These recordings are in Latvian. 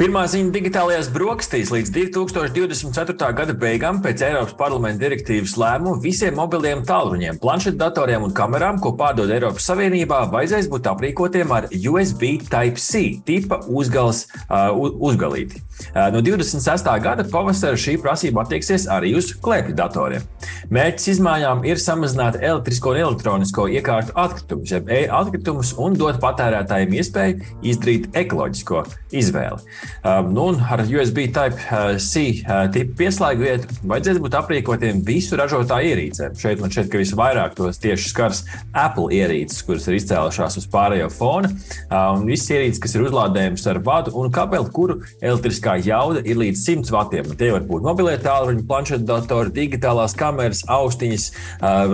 Pirmā ziņa digitālajās brokastīs līdz 2024. gada beigām pēc Eiropas parlamenta direktīvas lēmuma visiem mobiliem tālruņiem, planšetdatoriem un kamerām, ko pārdod Eiropas Savienībā, vajadzēs būt aprīkotiem ar USB Type-C tipa uzgals, uh, uzgalīti. Uh, no 26. gada pavasara šī prasība attieksies arī uz klēpju datoriem. Mērķis izmaiņām ir samazināt elektrisko un elektronisko iekārtu atkritumus, jeb e-atkritumus un dot patērētājiem iespēju izdarīt ekoloģisko izvēli. Um, nu, ar USB Type-C uh, tipu pieslēgu vietu vajadzēs būt aprīkotiem visu ražotāju ierīcēm. Šeit man šķiet, ka visvairāk tos tieši skars Apple ierīces, kuras ir izcēlušās uz pārējo fona. Un visas ierīces, kas ir uzlādējamas ar vadu un kabeli, kuru elektriskā jauda ir līdz 100 vatiem. Tie var būt mobilie tālruņi, planšetdatori, digitālās kameras, austiņas,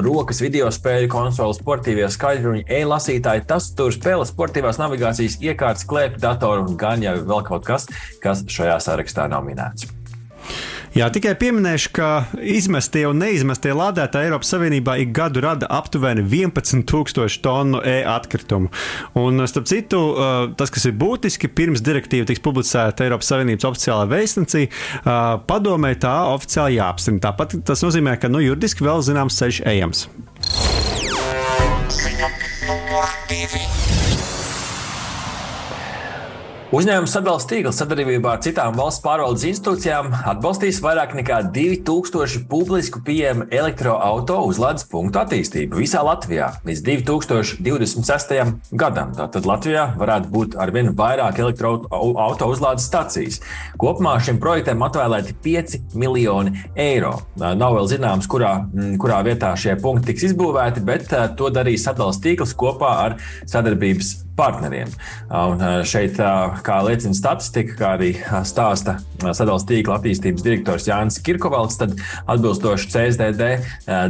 rokas, video spēļu konsoles, sportīvie skaļruņi, e-lasītāji, tas tur spēles, sportīvās navigācijas iekārtas, klēpju datoru un gan jau vēl kaut kas, kas šajā sarakstā nav minēts. Jā, tikai pieminēšu, ka izmestie un neizmestie lādētāji Eiropas Savienībā ik gadu rada aptuveni 11,000 tonu e-atkritumu. Un, starp citu, tas, kas ir būtiski, pirms direktīva tiks publicēta Eiropas Savienības oficiālā vēstnesī, padomē tā oficiāli jāapstiprina. Tāpat tas nozīmē, ka nu, juridiski vēl zināms ceļš ejams. Numur divi. Uzņēmuma sadalījuma tīkls sadarbībā ar citām valsts pārvaldes institūcijām atbalstīs vairāk nekā 2000 publisku pieejamu elektroautorātu uzlādes punktu attīstību visā Latvijā līdz 2026. gadam. Tātad Latvijā varētu būt arvien vairāk elektroautorātu uzlādes stacijas. Kopumā šim projektam atvēlēti 5 miljoni eiro. Nav vēl zināms, kurā, kurā vietā šie punkti tiks izbūvēti, bet to darīs sadalījuma tīkls kopā ar sadarbības partneriem. Un šeit, kā liecina statistika, kā arī stāsta sadalījuma tīkla attīstības direktors Jānis Kirkovalds, tad atbilstoši CSDD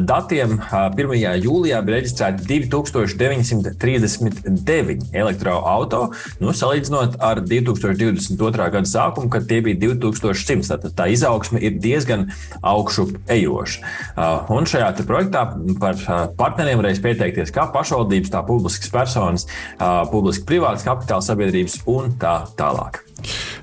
datiem 1. jūlijā bija reģistrēti 2939 elektroautorāti, nu, salīdzinot ar 2022. gada sākumu, kad tie bija 2100. Tad tā izaugsme ir diezgan augšu ejoša. Un šajā projektā par partneriem varēs pieteikties kā pašvaldības, tā publiskas personas publiski privātas kapitāla sabiedrības un tā tālāk.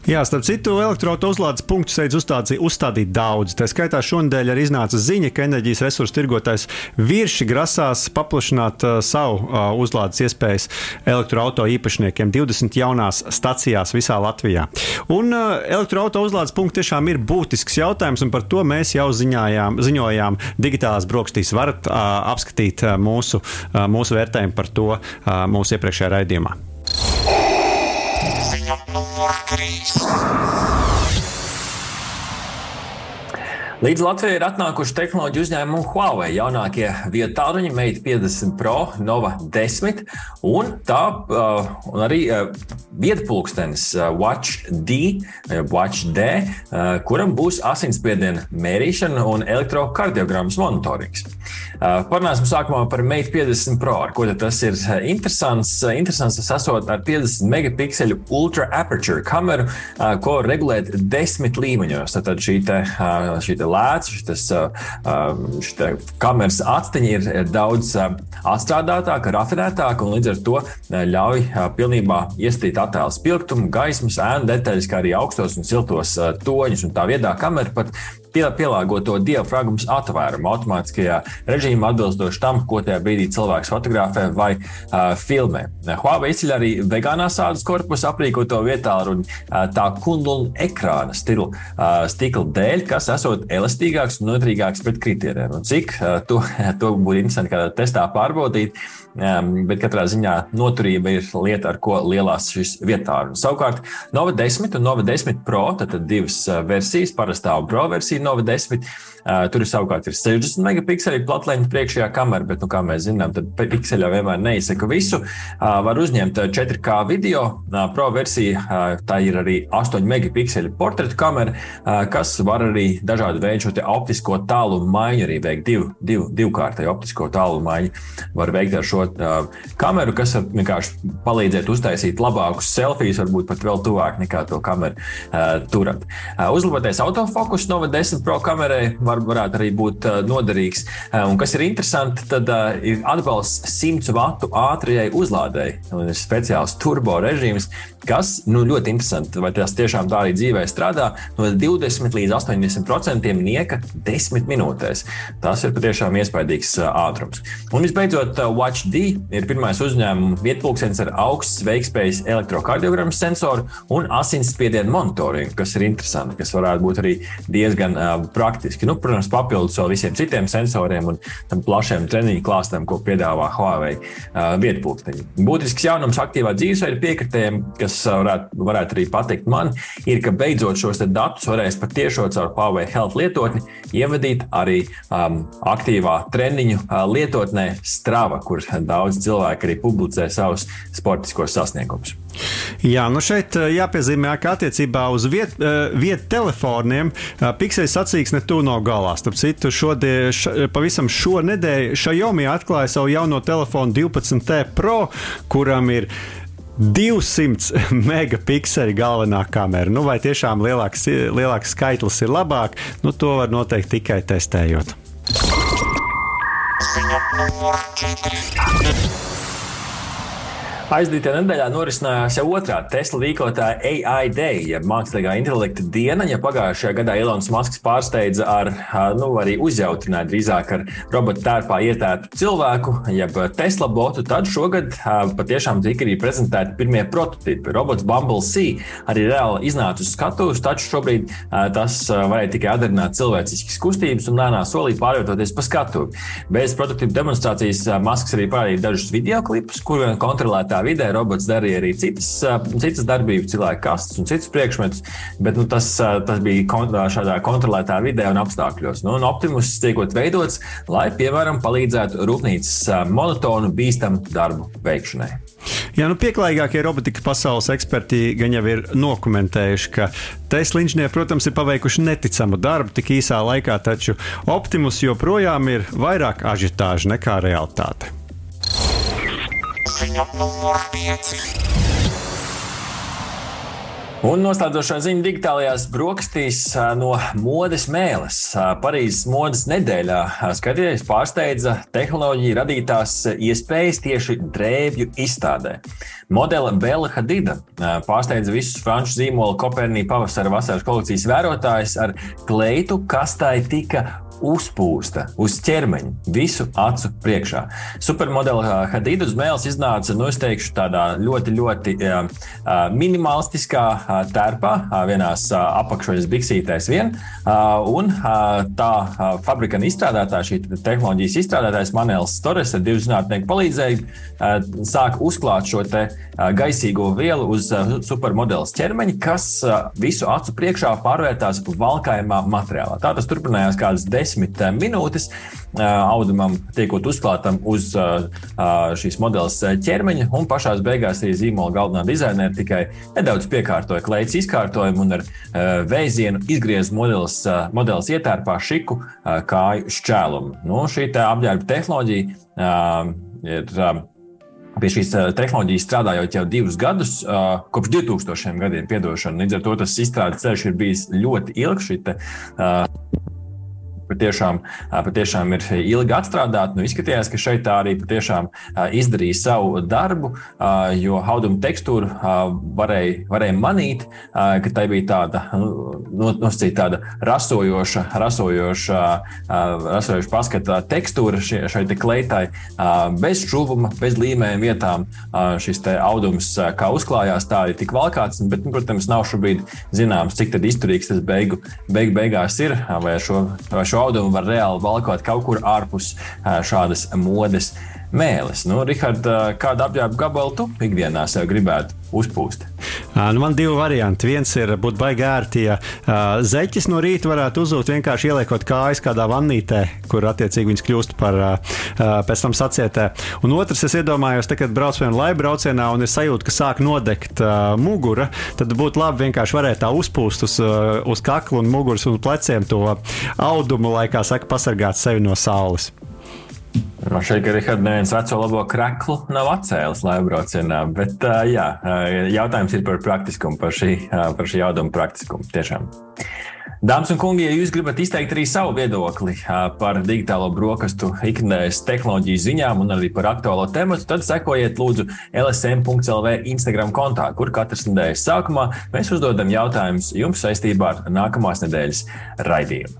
Jā, starp citu, elektroautorāta uzlādes punktu steidz uzstādīt daudz. Tā skaitā šonadēļ arī iznāca ziņa, ka enerģijas resursu tirgotājs virši grasās paplašināt uh, savu uh, uzlādes iespējas elektroautorāta īpašniekiem 20 jaunās stacijās visā Latvijā. Un uh, elektroautorāta uzlādes punkts tiešām ir būtisks jautājums, un par to mēs jau ziņājām, ziņojām digitālās brokastīs. Varat uh, apskatīt uh, mūsu, uh, mūsu vērtējumu par to uh, mūsu iepriekšējā raidījumā. Ziņa numur 3. Līdz Latvijai ir atnākuši tehnoloģiju uzņēmumu Huawei jaunākie vietāluņi Mate 50 Pro, Nova 10 un tā uh, un arī uh, vietpulkstenis uh, Watch D, uh, Watch D, uh, kuram būs asinsspiediena mērīšana un elektrokardiogrammas monitorings. Uh, Parunāsim sākumā par Mate 50 Pro, ar ko tas ir interesants. Interesants tas esot ar 50 megapikseļu ultra aperture kameru, uh, ko regulēt desmit līmeņos. Tad šī te, uh, šī te lēts, šis kameras atsteņi ir, ir daudz atstrādātāka, rafinētāka un līdz ar to ļauj pilnībā iestīt attēlu spilgtumu, gaismas, ēnu detaļas, kā arī augstos un siltos toņus. Un tā viedā kamera pat pielāgoto diafragmas atvērumu automātiskajā režīmā, atbilstoši tam, ko tajā brīdī cilvēks fotografē vai uh, filmē. Huawei izceļ arī vegānās ādas korpusu aprīkoto vietā ar uh, tā kundulu ekrāna stilu, uh, stikla dēļ, kas esot elastīgāks un noturīgāks pret kritērijiem. Un cik uh, to, to būtu interesanti kādā testā pārbaudīt, um, bet katrā ziņā noturība ir lieta, ar ko lielās šis vietā. Savukārt Nova 10 un Nova 10 Pro, tad divas versijas, parastā un Pro versija Nova 10. Uh, tur savukārt ir 60 megapikseli platleņa priekšējā kamera, bet, nu, kā mēs zinām, tad pikseļā vienmēr neizsaka visu. Var uzņemt 4K video. Pro versija tā ir arī 8 megapikseli portretu kamera, kas var arī dažādu veidu šo optisko tālumu maiņu arī veikt. Divu, divu, divkārtēju optisko tālumu maiņu var veikt ar šo kameru, kas var vienkārši palīdzēt uztaisīt labākus selfijas, varbūt pat vēl tuvāk nekā to kameru turat. Uzlabotais autofokus Nova 10 Pro kamerai var, varētu arī būt noderīgs. Un kas ir interesanti, tad uh, ir atbalsts 100 vatu ātrajai uzlādēji. Ir speciāls turbo režīms, kas nu, ļoti interesanti, vai tas tiešām tā arī dzīvē strādā. No 20 līdz 80% nieka 10 minūtēs. Tas ir patiešām iespaidīgs ātrums. Un visbeidzot, WatchD ir pirmais uzņēmuma vietpulkstenis ar augsts veikspējas elektrokardiogrammas sensoru un asinsspiedienu monitoringu, kas ir interesanti, kas varētu būt arī diezgan uh, praktiski. Nu, protams, papildus vēl visiem citiem sensoriem un tam plašiem treniņu klāstam, ko piedāvā Huawei uh, vietpulksteņi. Būtisks jaunums aktīvā dzīvesveida piekritējiem, kas varētu, varētu arī patikt man, ir, ka beidzot šos datus varēs patiešām caur Huawei Health lietotni ievadīt arī um, aktīvā treniņu uh, lietotnē Strava, kur daudz cilvēku arī publicē savus sportiskos sasniegumus. Jā, nu šeit jāpiezīmē, ka attiecībā uz vietu viet telefoniem Pixels sacīks ne tuvu no galā. Starp citu, šodien, š, pavisam šonadēļ Xiaomi atklāja savu jauno telefonu 12T Pro, kuram ir 200 megapikseli galvenā kamera. Nu, vai tiešām lielāks, lielāks skaitlis ir labāk? Nu, to var noteikt tikai testējot. Ziņa numur 4. Aizdītajā nedēļā norisinājās jau otrā Tesla rīkotāja AI Day, jeb mākslīgā intelekta diena. Ja pagājušajā gadā Ilons Masks pārsteidza ar, nu, arī uzjautrināja drīzāk ar robotu tērpā ietērtu cilvēku, jeb Tesla botu, tad šogad patiešām tika arī prezentēti pirmie prototipi. Robots Bumble C arī reāli iznāca uz skatuves, taču šobrīd tas varēja tikai atdarināt cilvēciskas kustības un lēnā solī pārvietoties pa skatuvi. Bez prototipu demonstrācijas Masks arī parādīja dažus video klipus, kuriem kontrolētā vidē robots darīja arī citas, citas darbības, cilvēku kastes un citus priekšmetus, bet nu, tas, tas bija kont šādā kontrolētā vidē un apstākļos. Nu, un Optimus tiekot veidots, lai, piemēram, palīdzētu rūpnīcas monotonu, bīstamu darbu veikšanai. Jā, nu pieklājīgākie robotikas pasaules eksperti gan jau ir dokumentējuši, ka Tesla inženieri, protams, ir paveikuši neticamu darbu tik īsā laikā, taču Optimus joprojām ir vairāk ažitāža nekā realitāte. Ziņa numur 5. Un noslēdzošā ziņa digitālajās brokastīs no modes mēles. Parīzes modes nedēļā skatīties pārsteidza tehnoloģiju radītās iespējas tieši drēbju izstādē. Modele Bela Hadida pārsteidza visus franču zīmolu Kopernī pavasara vasaras kolekcijas vērotājus ar kleitu, kas tai tika uzpūsta uz ķermeņa, visu acu priekšā. Supermodela Hadida uz mēles iznāca, nu, es teikšu, tādā ļoti, ļoti uh, minimalistiskā uh, tērpā, uh, vienās uh, apakšveļas biksītēs vien. Uh, un uh, tā uh, fabrikana izstrādātāja, šī tehnoloģijas izstrādātājs Manēls Torres ar divu zinātnieku palīdzību uh, sāk uzklāt šo te, uh, gaisīgo vielu uz uh, supermodeles ķermeņa, kas uh, visu acu priekšā pārvērtās valkājumā materiālā. Tā tas turpinājās kādas desmit desmit eh, minūtes eh, audumam tiekot uzklātam uz eh, šīs modeles ķermeņa, un pašā beigās arī zīmola galvenā dizainere tikai nedaudz piekārtoja kleitas izkārtojumu un ar vēzienu izgriez modeles, modeles ietērpā šiku kāju šķēlumu. Nu, šī apģērba tehnoloģija ir Pie šīs tehnoloģijas strādājot jau divus gadus, kopš 2000 gadiem, piedošana. Līdz ar to tas izstrādes ceļš ir bijis ļoti ilgs. Šī te, patiešām, patiešām ir ilgi atstrādāta. Nu, izskatījās, ka šeit tā arī patiešām izdarīja savu darbu, jo auduma tekstūra varēja, varēja manīt, ka tai bija tāda, nu, nosacīt tāda rasojoša, rasojoša, rasojoša paskata tekstūra šai, šai te kleitai, bez šuvuma, bez līmējuma vietām. Šis audums kā uzklājās, tā arī tika valkāts, bet, nu, protams, nav šobrīd zināms, cik izturīgs tas beigu, beigu beigās ir, vai šo, vai šo audumu var reāli valkot kaut kur ārpus šādas modes mēlis. Nu, Rihard, kādu apģērbu gabalu tu ikdienā sev gribētu uzpūst? Nu, man divi varianti. Viens ir būt baigā ērti, ja zeķis no rīta varētu uzzūt vienkārši ieliekot kājas kādā vannītē, kur attiecīgi viņas kļūst par pēc tam sacietē. Un otrs, es iedomājos, te, kad braucu vienu laivu braucienā un es sajūtu, ka sāk nodegt uh, mugura, tad būtu labi vienkārši varēt tā uzpūst uz, uh, uz kakla un muguras un pleciem to audumu, lai, kā saka, pasargāt sevi no saules. Man šeit, ka Rihards neviens veco labo kreklu nav atcēlis laivraucienā, bet jā, jautājums ir par praktiskumu, par šī, par šī jauduma praktiskumu tiešām. Dāmas un kungi, ja jūs gribat izteikt arī savu viedokli par digitālo brokastu ikdienas tehnoloģiju ziņām un arī par aktuālo tematu, tad sekojiet lūdzu LSM.CLV Instagram kontā, kur katras nedēļas sākumā mēs uzdodam jautājumus jums saistībā ar nākamās nedēļas raidījumu.